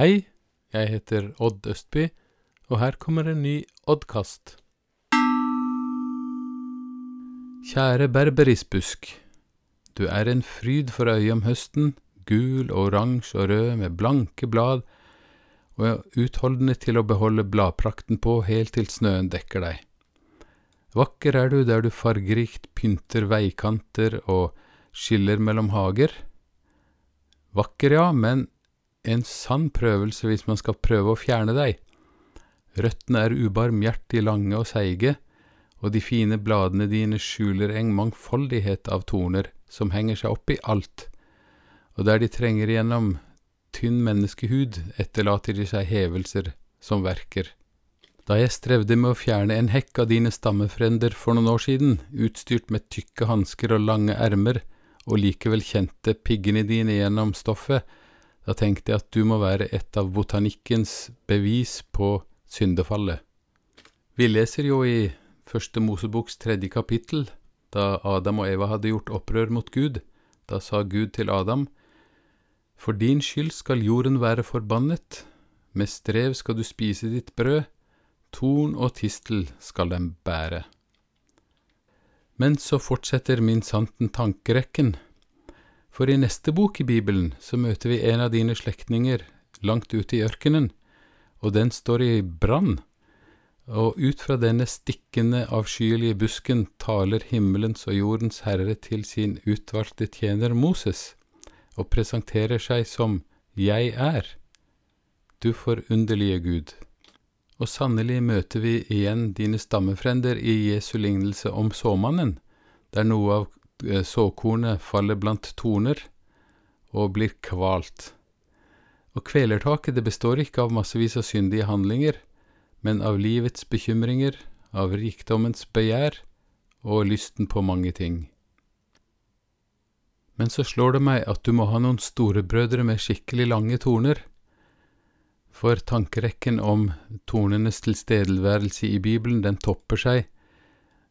Hei, jeg heter Odd Østby, og her kommer en ny Oddkast. Kjære berberisbusk. Du er en fryd for øyet om høsten, gul, oransje og rød med blanke blad, og utholdende til å beholde bladprakten på helt til snøen dekker deg. Vakker er du der du fargerikt pynter veikanter og skiller mellom hager. Vakker, ja, men en sann prøvelse hvis man skal prøve å fjerne deg. Røttene er ubarmhjertig lange og seige, og de fine bladene dine skjuler en mangfoldighet av torner som henger seg opp i alt, og der de trenger igjennom tynn menneskehud, etterlater de seg hevelser som verker. Da jeg strevde med å fjerne en hekk av dine stammefrender for noen år siden, utstyrt med tykke hansker og lange ermer, og likevel kjente piggene dine gjennom stoffet, da tenkte jeg at du må være et av botanikkens bevis på syndefallet. Vi leser jo i Første Moseboks tredje kapittel, da Adam og Eva hadde gjort opprør mot Gud. Da sa Gud til Adam, For din skyld skal jorden være forbannet, med strev skal du spise ditt brød, torn og tistel skal den bære. Men så fortsetter min santen tankerekken. For i neste bok i Bibelen så møter vi en av dine slektninger langt ute i ørkenen, og den står i brann. Og ut fra denne stikkende, avskyelige busken taler himmelens og jordens herre til sin utvalgte tjener Moses, og presenterer seg som Jeg er, du forunderlige Gud. Og sannelig møter vi igjen dine stammefrender i Jesu lignelse om såmannen, der noe av såkornet faller blant torner og blir kvalt. Og kvelertaket det består ikke av massevis av syndige handlinger, men av livets bekymringer, av rikdommens begjær og lysten på mange ting. Men så slår det meg at du må ha noen storebrødre med skikkelig lange torner, for tankerekken om tornenes tilstedeværelse i Bibelen, den topper seg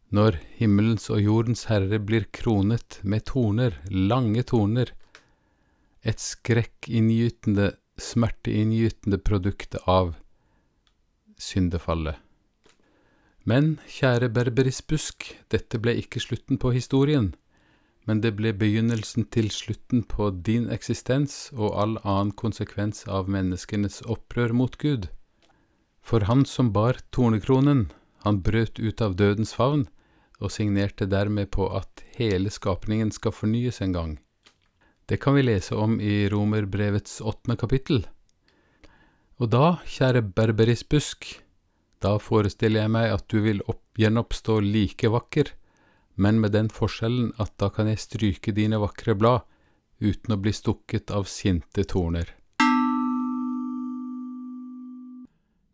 når himmelens og jordens herre blir kronet med torner, lange torner, et skrekkinngytende, smerteinngytende produkt av syndefallet. Men, kjære berberisbusk, dette ble ikke slutten på historien, men det ble begynnelsen til slutten på din eksistens og all annen konsekvens av menneskenes opprør mot Gud. For han som bar tornekronen, han brøt ut av dødens favn, og signerte dermed på at hele skapningen skal fornyes en gang. Det kan vi lese om i Romerbrevets åttende kapittel. Og da, kjære berberisbusk, da forestiller jeg meg at du vil opp, gjenoppstå like vakker, men med den forskjellen at da kan jeg stryke dine vakre blad uten å bli stukket av sinte torner.